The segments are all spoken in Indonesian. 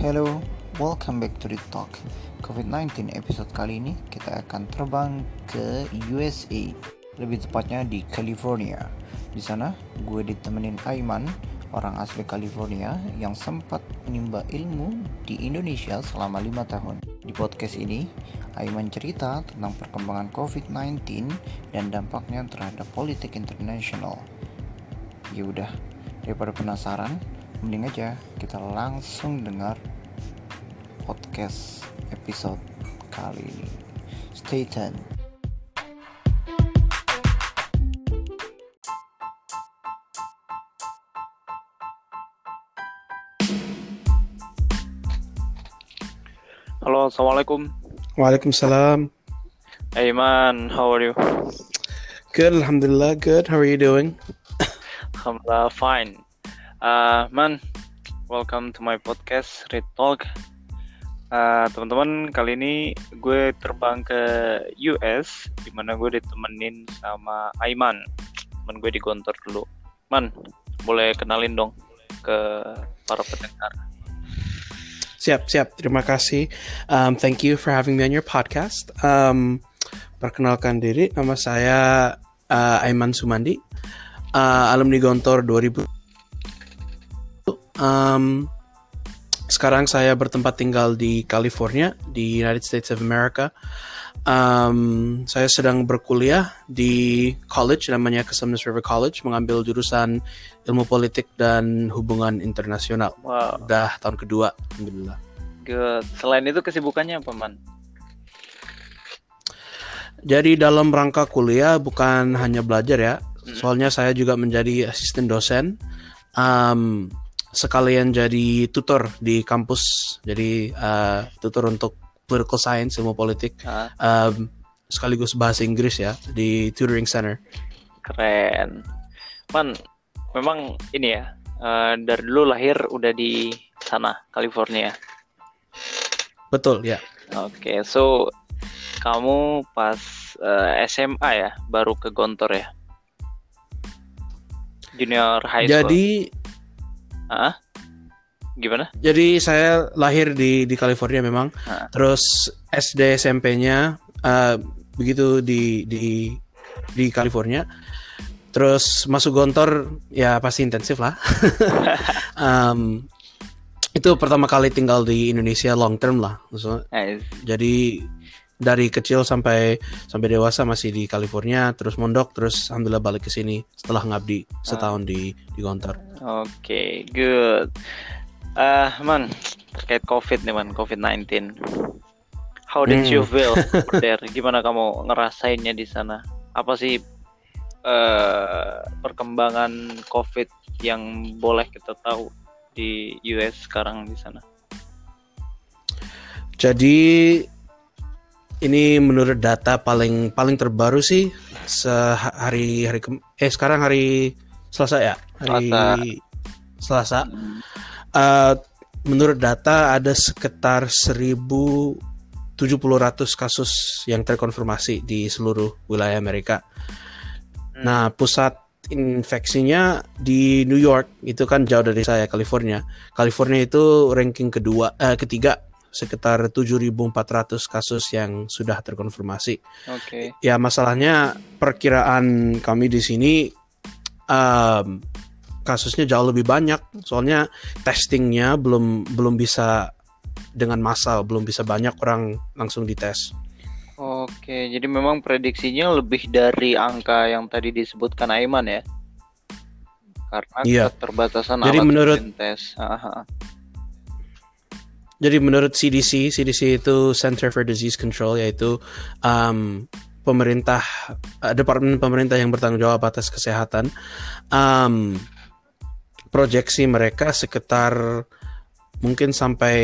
Hello, welcome back to the talk. COVID-19 episode kali ini kita akan terbang ke USA, lebih tepatnya di California. Di sana, gue ditemenin Aiman, orang asli California yang sempat menimba ilmu di Indonesia selama lima tahun. Di podcast ini, Aiman cerita tentang perkembangan COVID-19 dan dampaknya terhadap politik internasional. Ya udah, daripada penasaran, mending aja kita langsung dengar podcast episode kali ini. Stay tuned. Halo, assalamualaikum. Waalaikumsalam. Hey man, how are you? Good, alhamdulillah. Good. How are you doing? Alhamdulillah fine. Uh, man, welcome to my podcast Read Talk. Uh, teman-teman, kali ini gue terbang ke US, di mana gue ditemenin sama Aiman, temen gue di Gontor dulu. Man, boleh kenalin dong ke para pendengar. Siap, siap. Terima kasih. Um, thank you for having me on your podcast. Um, perkenalkan diri, nama saya uh, Aiman Sumandi, uh, alumni Gontor 2000. Um, sekarang saya bertempat tinggal di California, di United States of America. Um, saya sedang berkuliah di college namanya Kesemnes River College, mengambil jurusan ilmu politik dan hubungan internasional. Wow, Udah tahun kedua, alhamdulillah. good. Selain itu kesibukannya apa man? Jadi dalam rangka kuliah bukan hanya belajar ya, Mm. soalnya saya juga menjadi asisten dosen, um, sekalian jadi tutor di kampus, jadi uh, tutor untuk political science ilmu politik, Ah, um, sekaligus bahasa Inggris ya di tutoring center. keren. Man, memang ini ya, eh, dari dulu lahir udah di sana, California. Betul ya. Oke, so kamu pas eh, SMA ya, baru ke Gontor ya? Junior high school. Jadi Gimana? jadi saya lahir di di California memang, terus SD SMP-nya uh, begitu di di di California. Terus masuk Gontor ya pasti intensif lah. Um, itu pertama kali tinggal di Indonesia long term lah. Maksudnya, Nice. jadi dari kecil sampai sampai dewasa masih di California, terus mondok, terus alhamdulillah balik ke sini setelah ngabdi setahun di di Gontor. Oke, good. Ah, man, terkait COVID nih man, COVID-19. How did Hmm. you feel over there? Gimana kamu ngerasainnya di sana? Apa sih eh, perkembangan COVID yang boleh kita tahu di US sekarang di sana? Jadi ini menurut data paling paling terbaru sih sehari hari kem- eh sekarang hari Selasa ya hari Selasa. Eh, menurut data ada sekitar 1.700 kasus yang terkonfirmasi di seluruh wilayah Amerika. Hmm. Nah pusat infeksinya di New York itu kan jauh dari saya California. California itu ranking kedua eh, ketiga sekitar 7.400 kasus yang sudah terkonfirmasi. Oke. Ya masalahnya perkiraan kami di sini um, kasusnya jauh lebih banyak. Soalnya testingnya belum belum bisa dengan massal, belum bisa banyak orang langsung dites. Oke, jadi memang prediksinya lebih dari angka yang tadi disebutkan Aiman ya? Karena Iya. keterbatasan Jadi alat menurut-. Aha. Jadi menurut CDC, CDC itu Center for Disease Control yaitu um, pemerintah uh, departemen pemerintah yang bertanggung jawab atas kesehatan. Um, proyeksi mereka sekitar mungkin sampai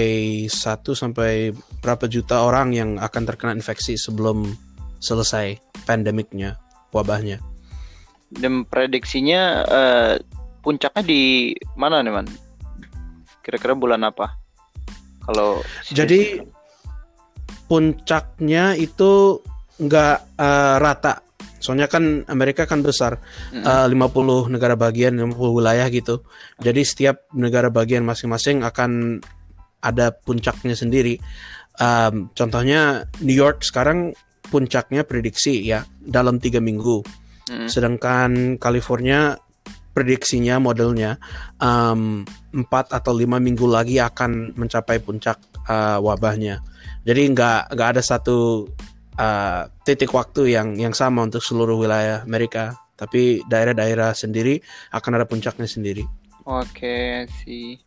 satu sampai berapa juta orang yang akan terkena infeksi sebelum selesai pandemiknya, wabahnya. Dan prediksinya eh, puncaknya di mana nih man? Kira-kira bulan apa? Kalau Jadi puncaknya itu nggak eh, rata. Soalnya kan Amerika kan besar, Mm-mm. eh, 50 negara bagian, 50 wilayah gitu. Jadi setiap negara bagian masing-masing akan ada puncaknya sendiri. Um, contohnya New York sekarang puncaknya prediksi ya dalam tiga minggu, Mm. sedangkan California prediksinya modelnya um, empat atau lima minggu lagi akan mencapai puncak uh, wabahnya. Jadi nggak nggak ada satu uh, titik waktu yang yang sama untuk seluruh wilayah Amerika, tapi daerah-daerah sendiri akan ada puncaknya sendiri. Oke, sih.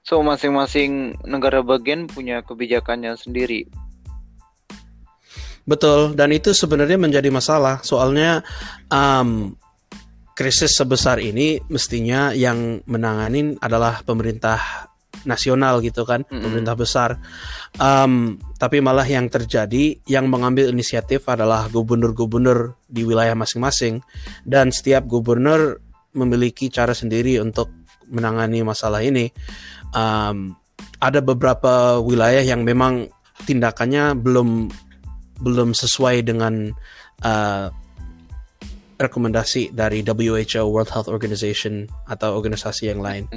So masing-masing negara bagian punya kebijakannya sendiri. Betul, dan itu sebenarnya menjadi masalah. Soalnya um, krisis sebesar ini mestinya yang menanganin adalah pemerintah nasional gitu kan, Mm-mm. pemerintah besar. Um, tapi malah yang terjadi, yang mengambil inisiatif adalah gubernur-gubernur di wilayah masing-masing, dan setiap gubernur memiliki cara sendiri untuk menangani masalah ini. Um, ada beberapa wilayah yang memang tindakannya belum belum sesuai dengan uh, rekomendasi dari WHO World Health Organization atau organisasi yang lain.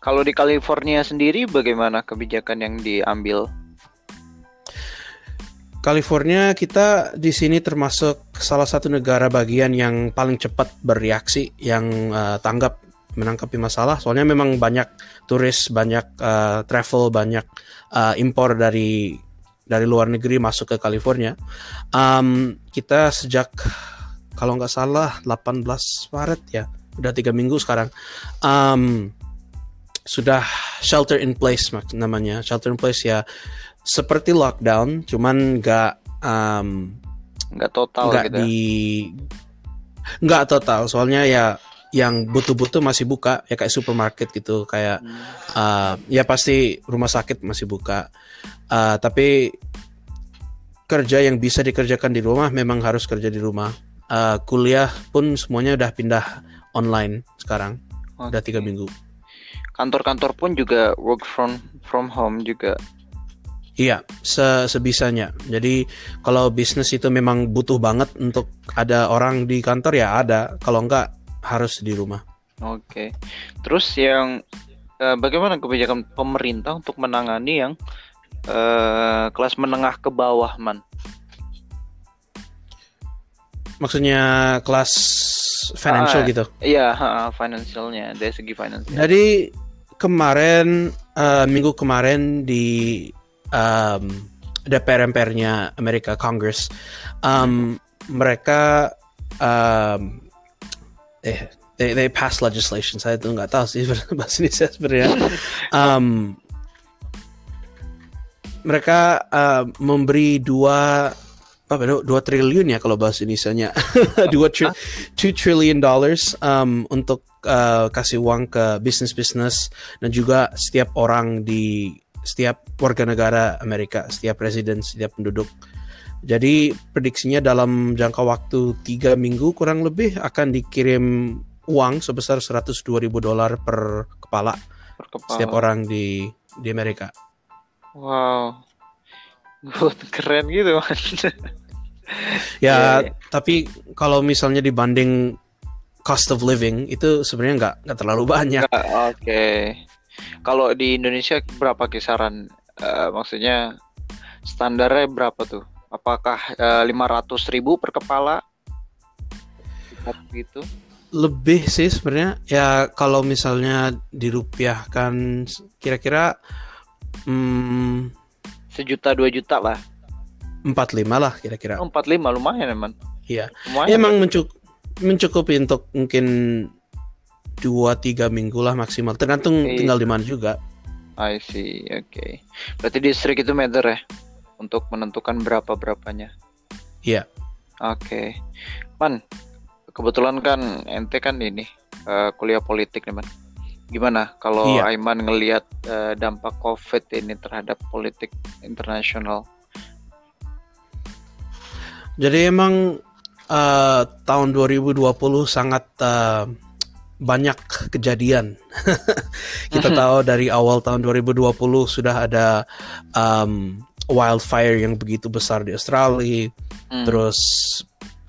Kalau di California sendiri bagaimana kebijakan yang diambil? California kita di sini termasuk salah satu negara bagian yang paling cepat bereaksi, yang uh, tanggap menangkapi masalah. Soalnya memang banyak turis, banyak uh, travel, banyak uh, impor dari dari luar negeri masuk ke California. Um, kita sejak kalau nggak salah 18 Maret ya, udah tiga minggu sekarang. Um, sudah shelter in place namanya. Shelter in place ya seperti lockdown, cuman nggak um, Nggak total nggak gitu. ya? di nggak total. Soalnya ya yang butuh-butuh masih buka ya kayak supermarket gitu kayak uh, ya pasti rumah sakit masih buka. Uh, tapi kerja yang bisa dikerjakan di rumah memang harus kerja di rumah. Uh, kuliah pun semuanya udah pindah online sekarang udah tiga minggu. Kantor-kantor pun juga work from from home juga. iya se- sebisanya. Jadi kalau bisnis itu memang butuh banget untuk ada orang di kantor ya ada. Kalau enggak harus di rumah Oke. Terus yang eh, bagaimana kebijakan pemerintah untuk menangani yang eh, kelas menengah ke bawah, man? maksudnya kelas financial Ah, gitu Iya, financialnya dari segi finansial. Jadi kemarin eh, minggu kemarin di um, DPR MPR-nya Amerika Congress um, mereka um, eh they, they pass legislation saya tuh nggak tahu sih bahasa Indonesia sebenarnya um, mereka uh, memberi dua apa dua, dua triliun ya kalau bahasa Indonesia-nya dua tri, two trillion dollars um, untuk uh, kasih uang ke bisnis-bisnis dan juga setiap orang di setiap warga negara Amerika, setiap presiden, setiap penduduk. Jadi prediksinya dalam jangka waktu tiga minggu kurang lebih akan dikirim uang sebesar 102 ribu dolar per kepala Per kepala. setiap orang di di Amerika. Wow. Good, keren gitu, man. Ya, Iya, iya. tapi kalau misalnya dibanding cost of living itu sebenarnya nggak nggak terlalu banyak. Oke. Kalau di Indonesia berapa kisaran? Eh, maksudnya standarnya berapa tuh? Apakah lima ratus ribu per kepala? Gitu. Lebih sih sebenarnya ya kalau misalnya dirupiahkan kira-kira hmm, Sejuta dua juta lah. 45 lah kira-kira. Oh, 45 lumayan emang. Iya. Lumayan. Ya, emang mencuk- mencukupi untuk mungkin 2-3 minggu lah maksimal. Tergantung Oke. tinggal di mana juga. I see. Oke. Berarti distrik itu meter ya untuk menentukan berapa berapanya. Iya. Oke. Man, kebetulan kan ente kan ini eh, kuliah politik nih, Man. Gimana kalau Iya. Aiman ngelihat eh, dampak COVID ini terhadap politik internasional? Jadi emang eh, tahun 2020 sangat eh, banyak kejadian. Kita Mhm. tahu dari awal tahun 2020 sudah ada um, wildfire yang begitu besar di Australia, Hmm. terus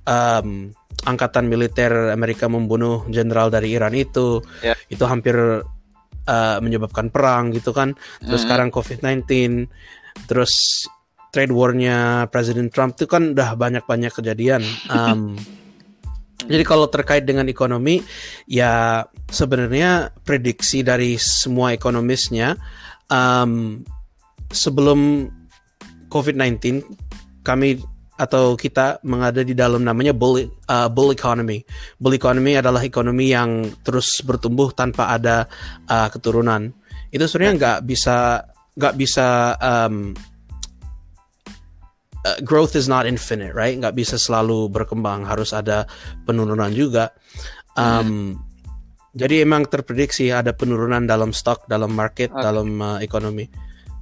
um, angkatan militer Amerika membunuh jenderal dari Iran itu, Ya. itu hampir uh, menyebabkan perang gitu kan. Terus Mhm. sekarang COVID-19, terus trade war-nya Presiden Trump itu kan udah banyak-banyak kejadian. Um, jadi kalau terkait dengan ekonomi, ya sebenarnya prediksi dari semua ekonomisnya um, sebelum COVID-19 kami atau kita mengada di dalam namanya bull uh, bull economy. Bull economy adalah ekonomi yang terus bertumbuh tanpa ada uh, keturunan. Itu sebenarnya nggak bisa nggak bisa um, uh, growth is not infinite, right? Nggak bisa selalu berkembang, harus ada penurunan juga. Um, Jadi emang terprediksi ada penurunan dalam stok, dalam market, Oke. dalam uh, ekonomi.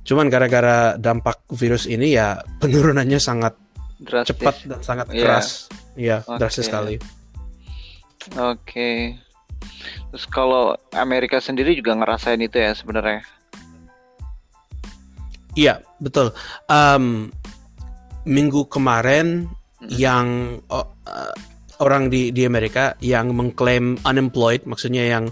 Cuman gara-gara dampak virus ini ya penurunannya sangat Drastis. cepat dan sangat Iya. keras. Iya, Oke. drastis sekali. Oke. Terus kalau Amerika sendiri juga ngerasain itu ya sebenarnya. Iya, betul. Em, minggu kemarin Mm. yang o- eh, orang di di Amerika yang mengklaim unemployed, maksudnya yang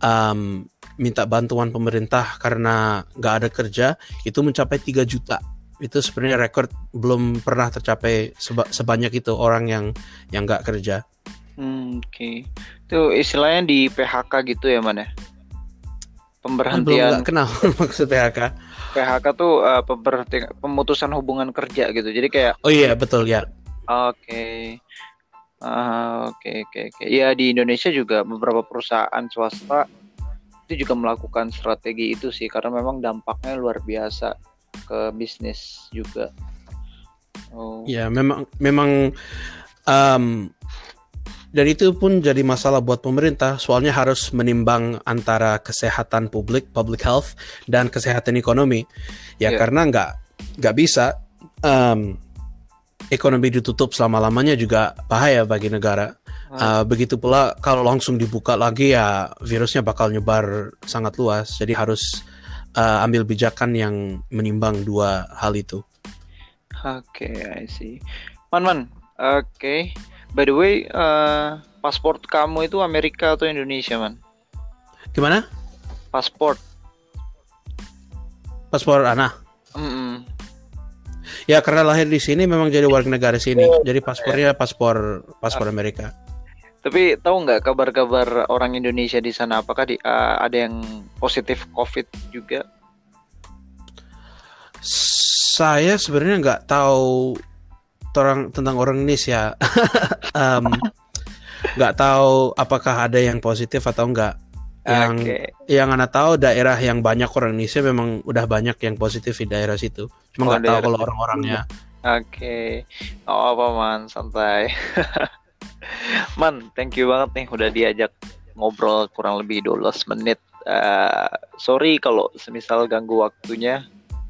em, minta bantuan pemerintah karena nggak ada kerja, itu mencapai 3 juta. Itu sebenarnya rekor belum pernah tercapai seba- sebanyak itu orang yang yang nggak kerja. Hmm, Oke. Itu istilahnya di PHK gitu ya man ya? Kan belum Pemberhentian nggak kenal maksud PHK. PHK tuh eh, pemberhenti- pemutusan hubungan kerja gitu. Jadi kayak Oh iya, betul ya. Oke. Ah, oke oke oke. Ya di Indonesia juga beberapa perusahaan swasta itu juga melakukan strategi itu sih karena memang dampaknya luar biasa ke bisnis juga. Oh. Ya, memang memang em, dan itu pun jadi masalah buat pemerintah, soalnya harus menimbang antara kesehatan publik, public health, dan kesehatan ekonomi. Ya Iya. karena nggak nggak bisa em, ekonomi ditutup selama lamanya juga bahaya bagi negara. Uh, begitu pula kalau langsung dibuka lagi ya virusnya bakal nyebar sangat luas. Jadi harus uh, ambil bijakan yang menimbang dua hal itu. Oke, I see. Man man. Oke. By the way, eh, paspor kamu itu Amerika atau Indonesia man? Gimana? Paspor. Paspor Ana? Mm-mm. Ya karena lahir di sini memang jadi warga negara sini. Jadi paspornya paspor paspor Amerika. Tapi tahu nggak kabar-kabar orang Indonesia di sana? Apakah di, eh, ada yang positif COVID juga? Saya sebenarnya nggak tahu orang tentang orang Indonesia. Em, nggak tahu apakah ada yang positif atau enggak. Yang Oke. yang anda tahu daerah yang banyak orang Indonesia memang udah banyak yang positif di daerah situ. Cuma Oh, nggak tahu daerah kalau orang-orangnya. Oke, oh apa man, santai. man, thank you banget nih udah diajak ngobrol kurang lebih 12 menit. Eh, sorry kalau semisal ganggu waktunya.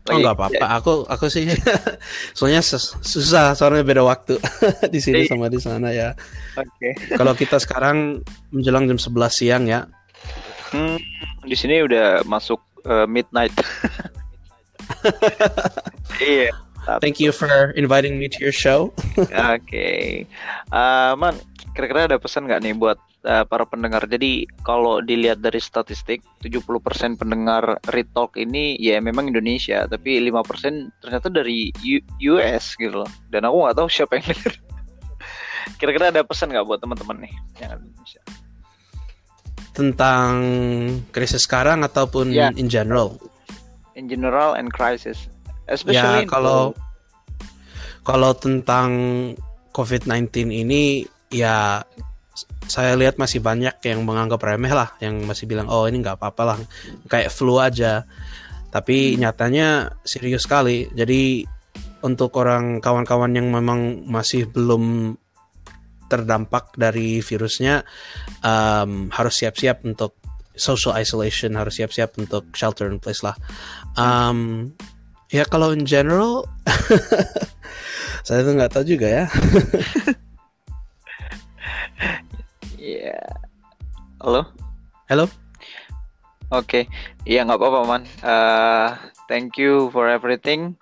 Oh nggak apa-apa. Aku aku sih soalnya sus- susah soalnya beda waktu di sini Iya. sama di sana ya. Oke. Kalau kita sekarang menjelang jam 11 siang ya. Hmm, di sini udah masuk eh, midnight. iya. Thank you for inviting me to your show. Oke, Eh, man, kira-kira ada pesan nggak nih buat eh, para pendengar? Jadi kalau dilihat dari statistik, 70% pendengar Retalk ini ya memang Indonesia, tapi 5% ternyata dari U- US gitu loh. Dan aku nggak tahu siapa yang denger. Kira-kira ada pesan nggak buat teman-teman nih yang ada di Indonesia? Tentang krisis sekarang ataupun Ya. in general. In general and crisis, especially Ya kalau kalau tentang COVID-19 ini ya saya lihat masih banyak yang menganggap remeh lah, yang masih bilang oh ini nggak apa-apa lah, kayak flu aja. Tapi nyatanya serius sekali. Jadi untuk orang kawan-kawan yang memang masih belum terdampak dari virusnya um, harus siap-siap untuk social isolation, harus siap-siap untuk shelter in place lah. Um, ya kalau in general saya tuh nggak tahu juga ya. Iya. Halo? Halo? Oke, iya nggak apa-apa man. Eh, thank you for everything.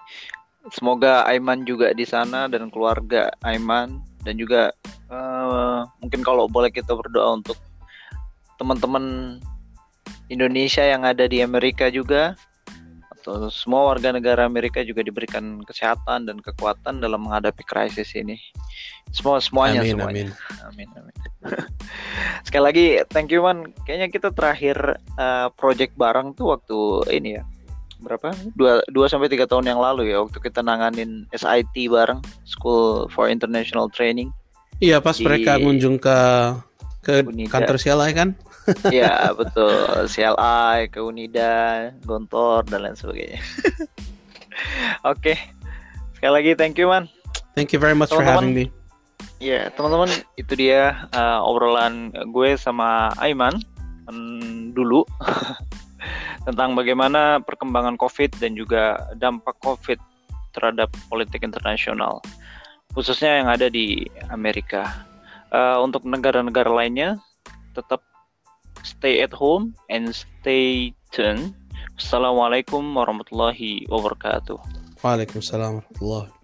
Semoga Aiman juga di sana dan keluarga Aiman dan juga eh, mungkin kalau boleh kita berdoa untuk teman-teman Indonesia yang ada di Amerika juga atau semua warga negara Amerika juga diberikan kesehatan dan kekuatan dalam menghadapi krisis ini. Semua semuanya amin, semuanya. amin. Amin amin. Sekali lagi thank you man. Kayaknya kita terakhir uh, project bareng tuh waktu ini ya. Berapa? Dua, dua sampai tiga tahun yang lalu ya waktu kita nanganin SIT bareng School for International Training. Iya, pas Di- mereka ngunjung ke ke Unida. kantor CLI kan? Ya betul CLI ke Unida Gontor dan lain sebagainya oke sekali lagi thank you man Thank you very much for Teman-teman. having me. ya teman-teman itu dia uh, obrolan gue sama Aiman mm, dulu tentang bagaimana perkembangan COVID dan juga dampak COVID terhadap politik internasional khususnya yang ada di Amerika Uh, untuk negara-negara lainnya tetap stay at home and stay tuned. Assalamualaikum warahmatullahi wabarakatuh. Waalaikumsalam warahmatullahi